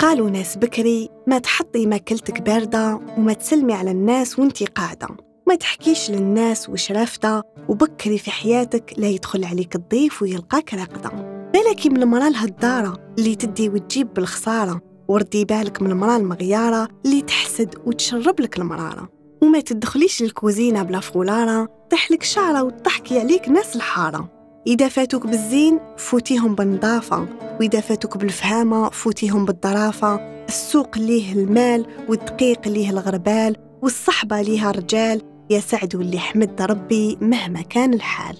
قالوا ناس بكري ما تحطي ماكلتك باردة وما تسلمي على الناس وانتي قاعدة. ما تحكيش للناس وش رافدة وبكري في حياتك لا يدخل عليك الضيف ويلقاك راقدة. بالك من المرأة الهدارة اللي تدي وتجيب بالخسارة؟ وردي بالك من المرأة المغيارة اللي تحسد وتشرب لك المرارة. وما تدخليش الكوزينة بلا فولارة طيحلك شعرة وتضحكي عليك ناس الحارة. إذا فاتوك بالزين فوتيهم بالنظافة وإذا فاتوك بالفهامة فوتيهم بالظرافة. السوق ليه المال والدقيق ليه الغربال والصحبة ليها رجال. يا سعد واللي حمد ربي مهما كان الحال.